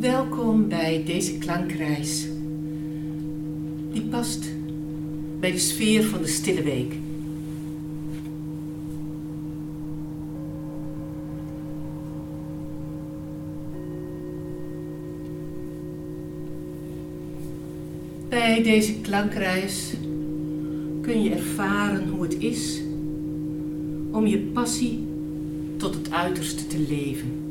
Welkom bij deze klankreis. Die past bij de sfeer van de stille week. Bij deze klankreis kun je ervaren hoe het is om je passie tot het uiterste te leven.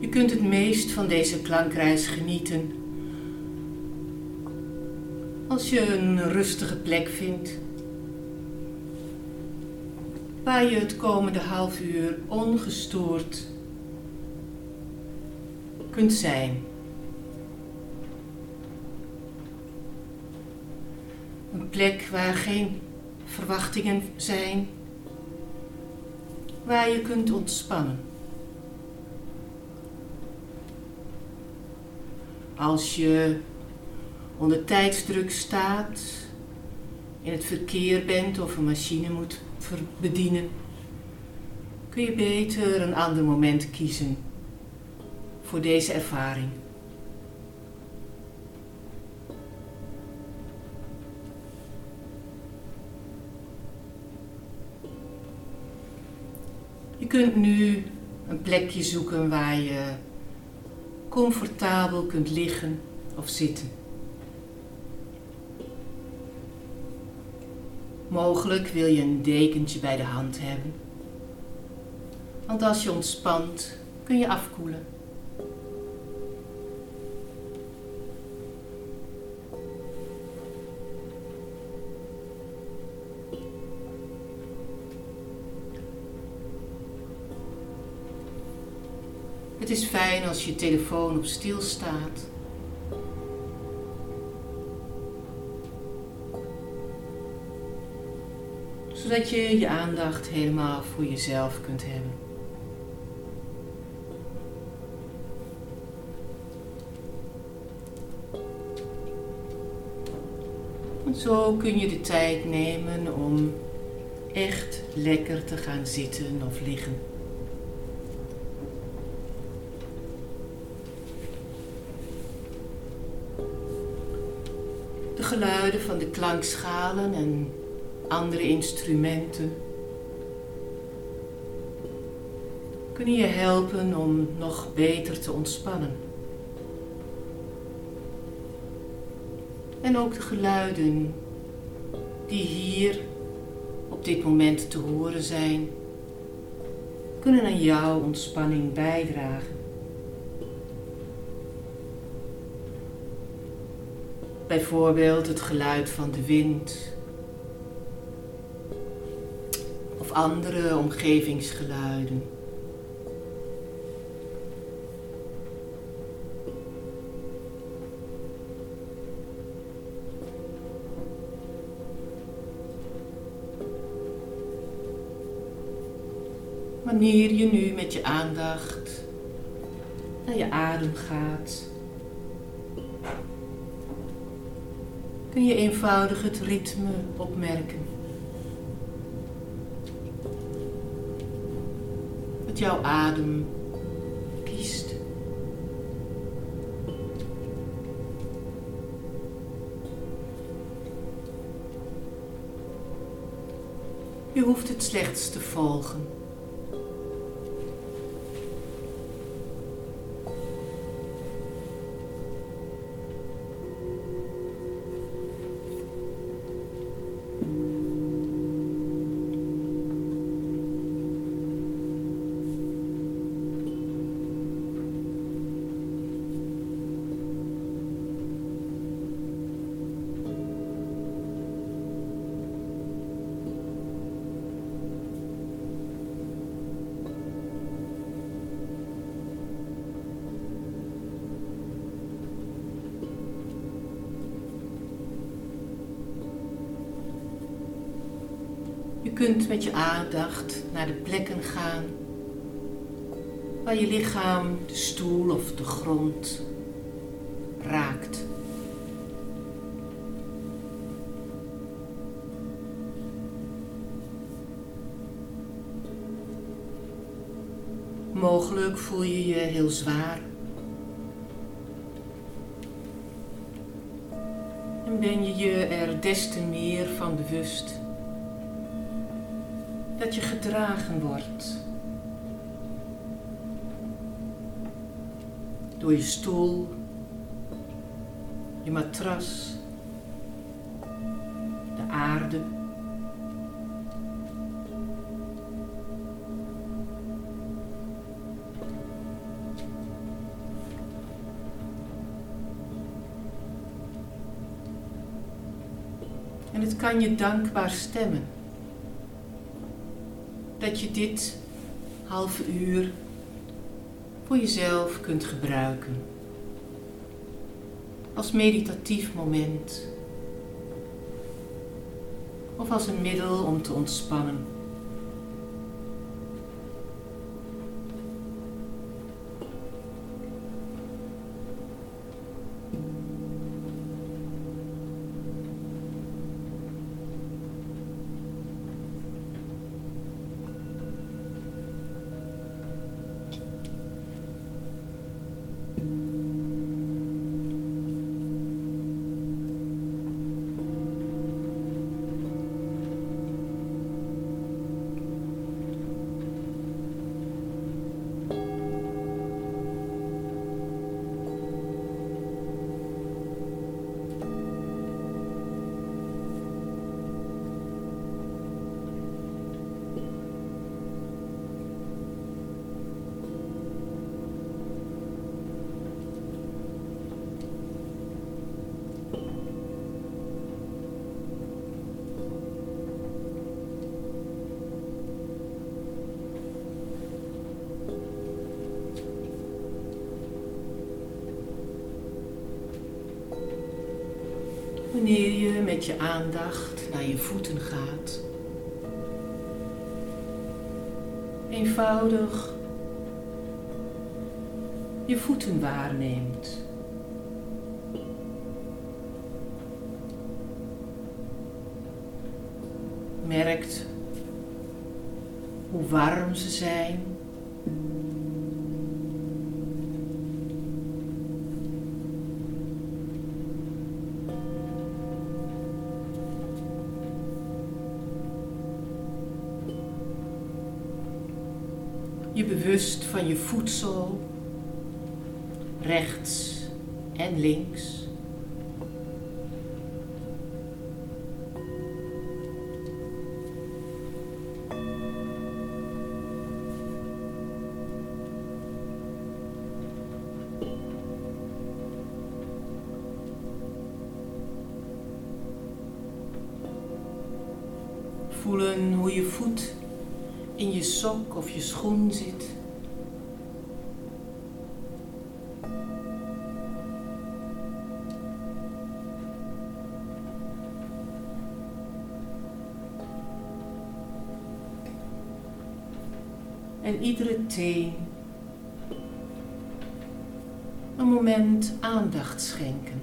Je kunt het meest van deze klankreis genieten als je een rustige plek vindt waar je het komende half uur ongestoord kunt zijn. Plek waar geen verwachtingen zijn, waar je kunt ontspannen. Als je onder tijdsdruk staat, in het verkeer bent of een machine moet bedienen, kun je beter een ander moment kiezen voor deze ervaring. Kunt nu een plekje zoeken waar je comfortabel kunt liggen of zitten. Mogelijk wil je een dekentje bij de hand hebben. Want als je ontspant, kun je afkoelen. Het is fijn als je telefoon op stil staat. Zodat je je aandacht helemaal voor jezelf kunt hebben. En zo kun je de tijd nemen om echt lekker te gaan zitten of liggen. Geluiden van de klankschalen en andere instrumenten kunnen je helpen om nog beter te ontspannen. En ook de geluiden die hier op dit moment te horen zijn, kunnen aan jouw ontspanning bijdragen. Bijvoorbeeld het geluid van de wind of andere omgevingsgeluiden. Wanneer je nu met je aandacht naar je adem gaat, kun je eenvoudig het ritme opmerken. Dat jouw adem kiest. Je hoeft het slechts te volgen. Kunt met je aandacht naar de plekken gaan waar je lichaam, de stoel of de grond raakt. Mogelijk voel je je heel zwaar. En ben je je er des te meer van bewust dat je gedragen wordt door je stoel, je matras, de aarde. En het kan je dankbaar stemmen dat je dit halve uur voor jezelf kunt gebruiken. Als meditatief moment. Of als een middel om te ontspannen. Met je aandacht naar je voeten gaat, eenvoudig je voeten waarneemt. Merkt hoe warm ze zijn. Je bewust van je voedsel, rechts en links. Of je schoen zit. En iedere teen een moment aandacht schenken.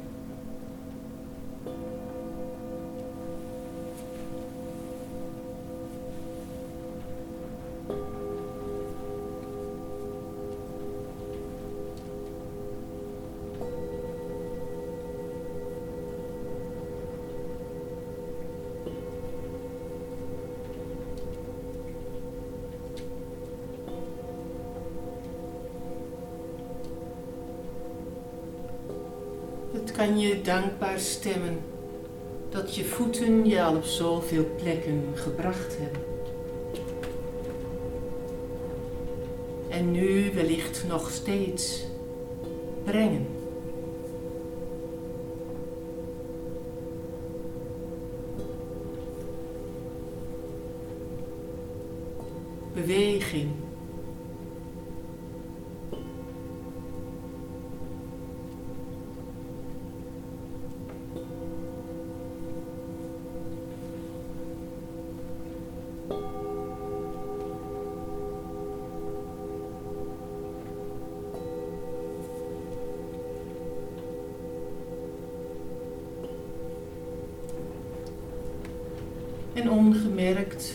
Kan je dankbaar stemmen dat je voeten je al op zoveel plekken gebracht hebben. En nu wellicht nog steeds brengen. En ongemerkt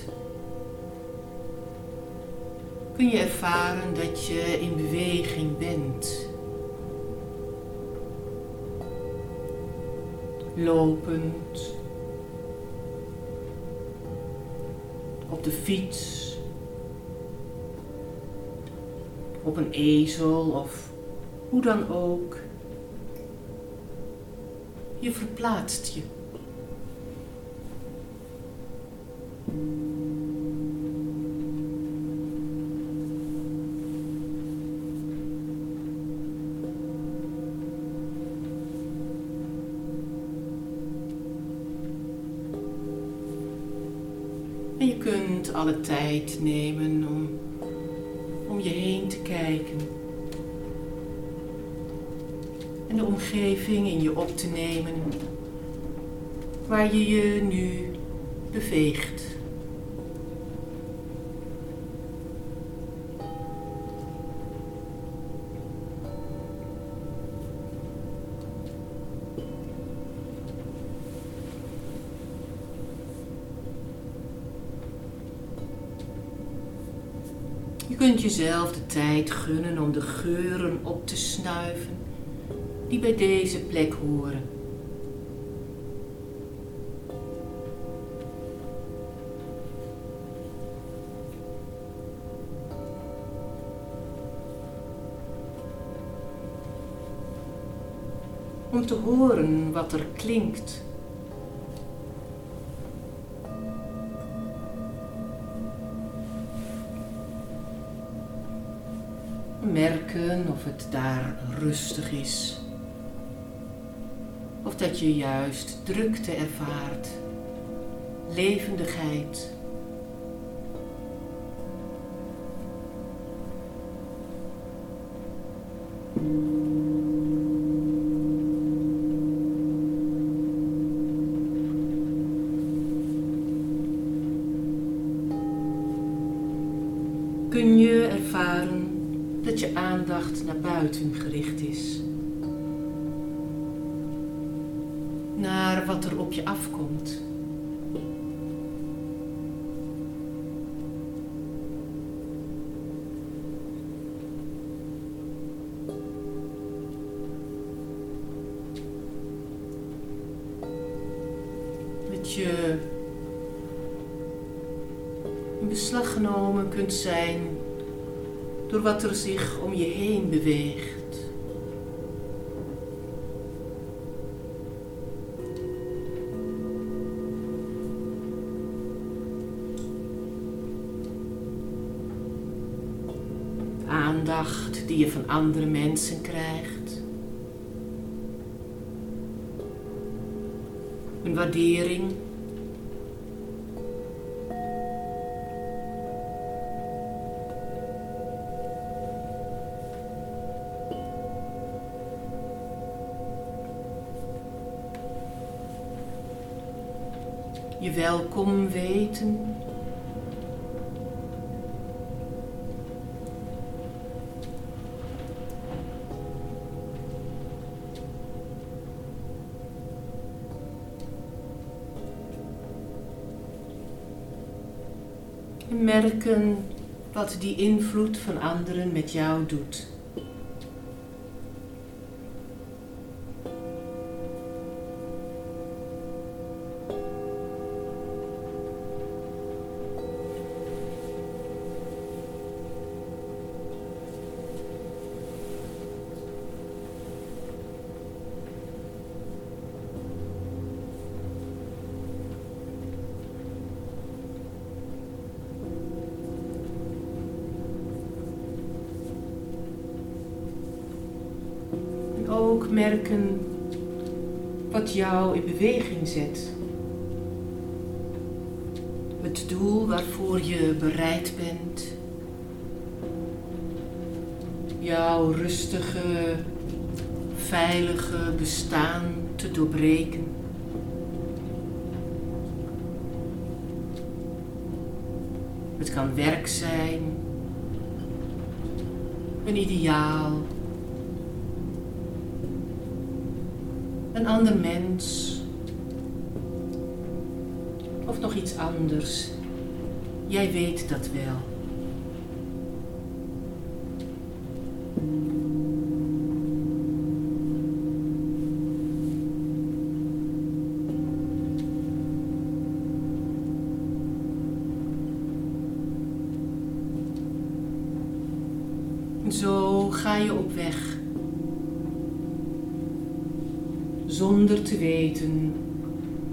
kun je ervaren dat je in beweging bent. Lopend, op de fiets, op een ezel of hoe dan ook. Je verplaatst je. Alle tijd nemen om, om je heen te kijken. En de omgeving in je op te nemen waar je je nu beweegt. Kunt jezelf de tijd gunnen om de geuren op te snuiven die bij deze plek horen. Om te horen wat er klinkt. Of het daar rustig is. Of dat je juist drukte ervaart, levendigheid. Kun je ervaren dat je aandacht naar buiten gericht is? Naar wat er op je afkomt. Dat je in beslag genomen kunt zijn door wat er zich om je heen beweegt. Aandacht die je van andere mensen krijgt. Een waardering je welkom weten. En merken wat die invloed van anderen met jou doet. Het doel waarvoor je bereid bent. Jouw rustige, veilige bestaan te doorbreken. Het kan werk zijn, een ideaal, een ander mens nog iets anders? Jij weet dat wel. Zo ga je op weg. Zonder te weten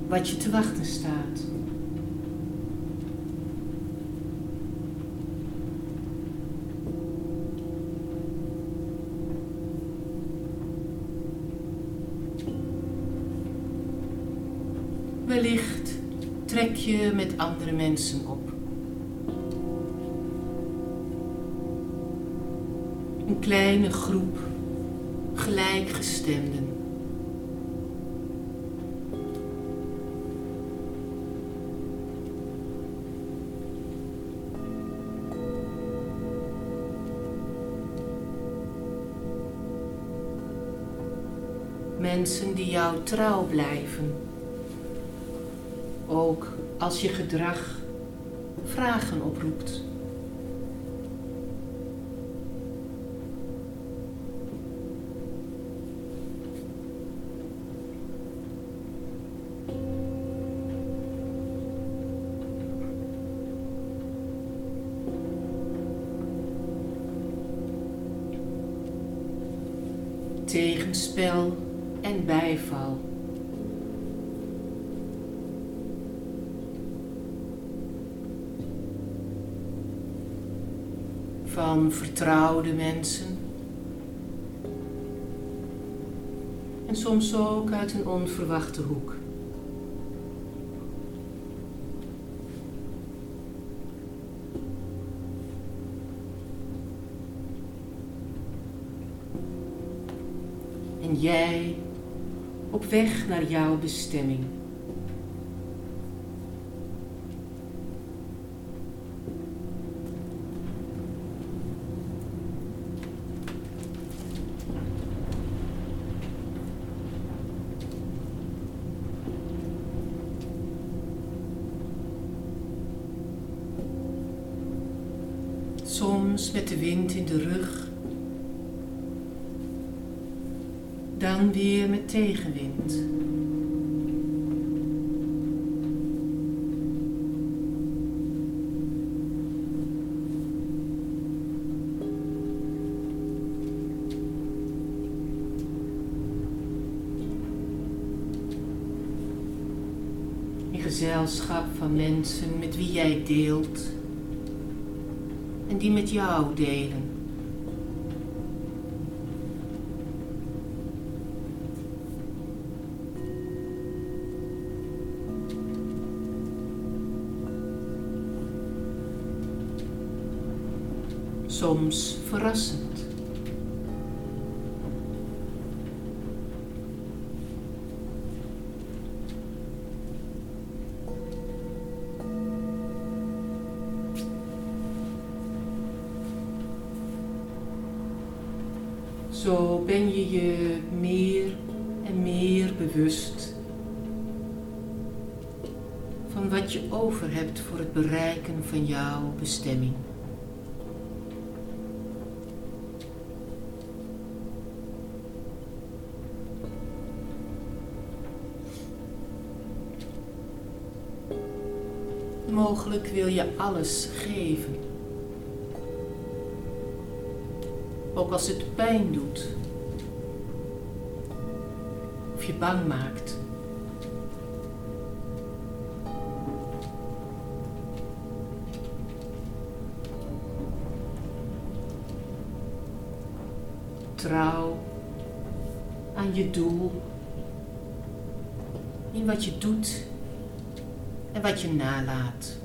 wat je te wachten staat. Wellicht trek je met andere mensen op. Een kleine groep gelijkgestemden. Mensen die jou trouw blijven. Ook als je gedrag vragen oproept. Tegenspel en bijval. Van vertrouwde mensen. En soms ook uit een onverwachte hoek. En jij op weg naar jouw bestemming. Gezelschap van mensen met wie jij deelt en die met jou delen. soms verrassend. Hebt voor het bereiken van jouw bestemming. Mogelijk wil je alles geven. Ook als het pijn doet. Of je bang maakt. Trouw aan je doel. In wat je doet en wat je nalaat.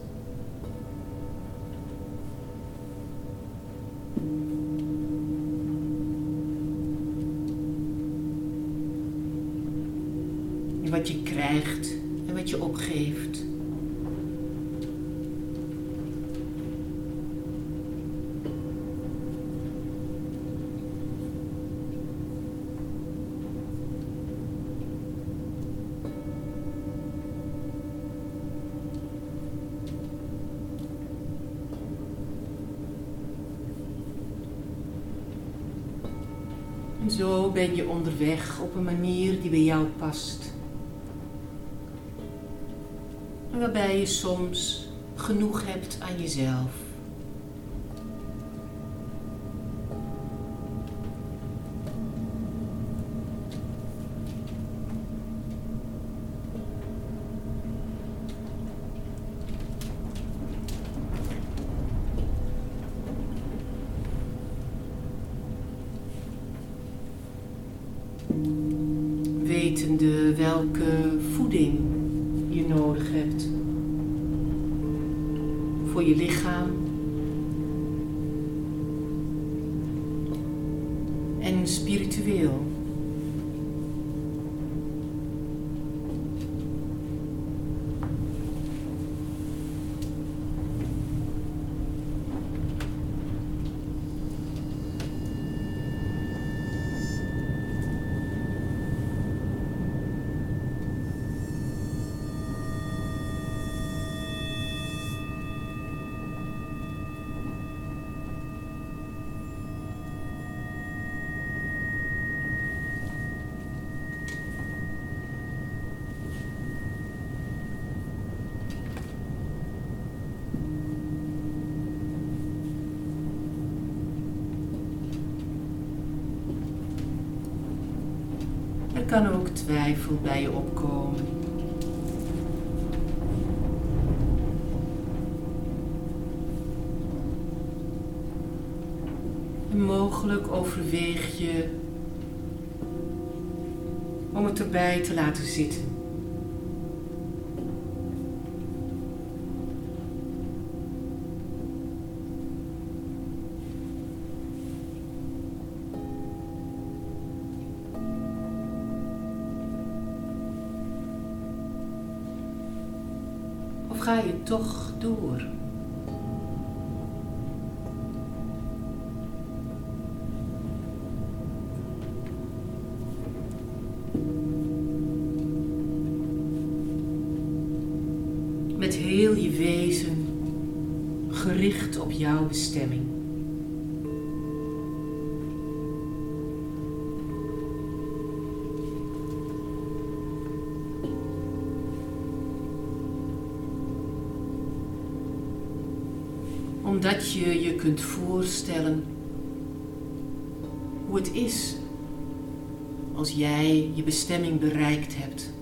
Zo ben je onderweg op een manier die bij jou past. En waarbij je soms genoeg hebt aan jezelf. Kan ook twijfel bij je opkomen. En mogelijk overweeg je om het erbij te laten zitten. Toch door? Met heel je wezen gericht op jouw bestemming. Omdat je je kunt voorstellen hoe het is als jij je bestemming bereikt hebt.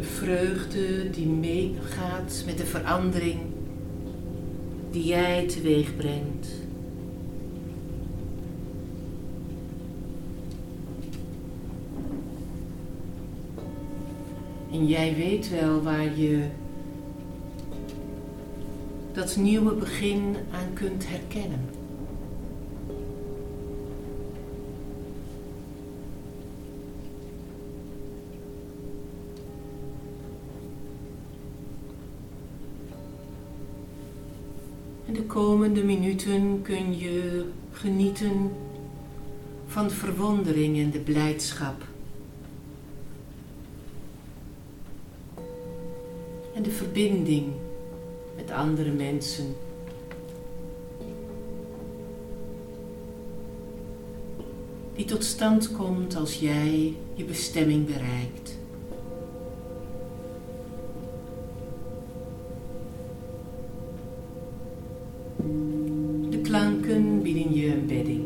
De vreugde die meegaat met de verandering die jij teweeg brengt. En jij weet wel waar je dat nieuwe begin aan kunt herkennen. Komende minuten kun je genieten van de verwondering en de blijdschap. En de verbinding met andere mensen. Die tot stand komt als jij je bestemming bereikt. Klanken bieden je.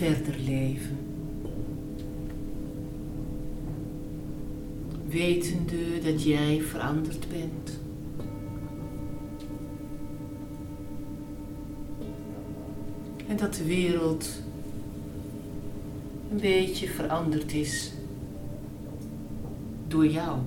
Verder leven. Wetende dat jij veranderd bent. En dat de wereld een beetje veranderd is door jou.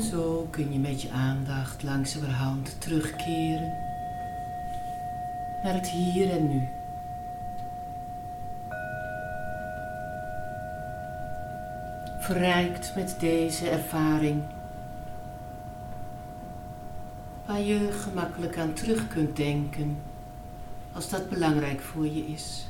Zo kun je met je aandacht langzamerhand terugkeren naar het hier en nu. Verrijkt met deze ervaring, waar je gemakkelijk aan terug kunt denken als dat belangrijk voor je is.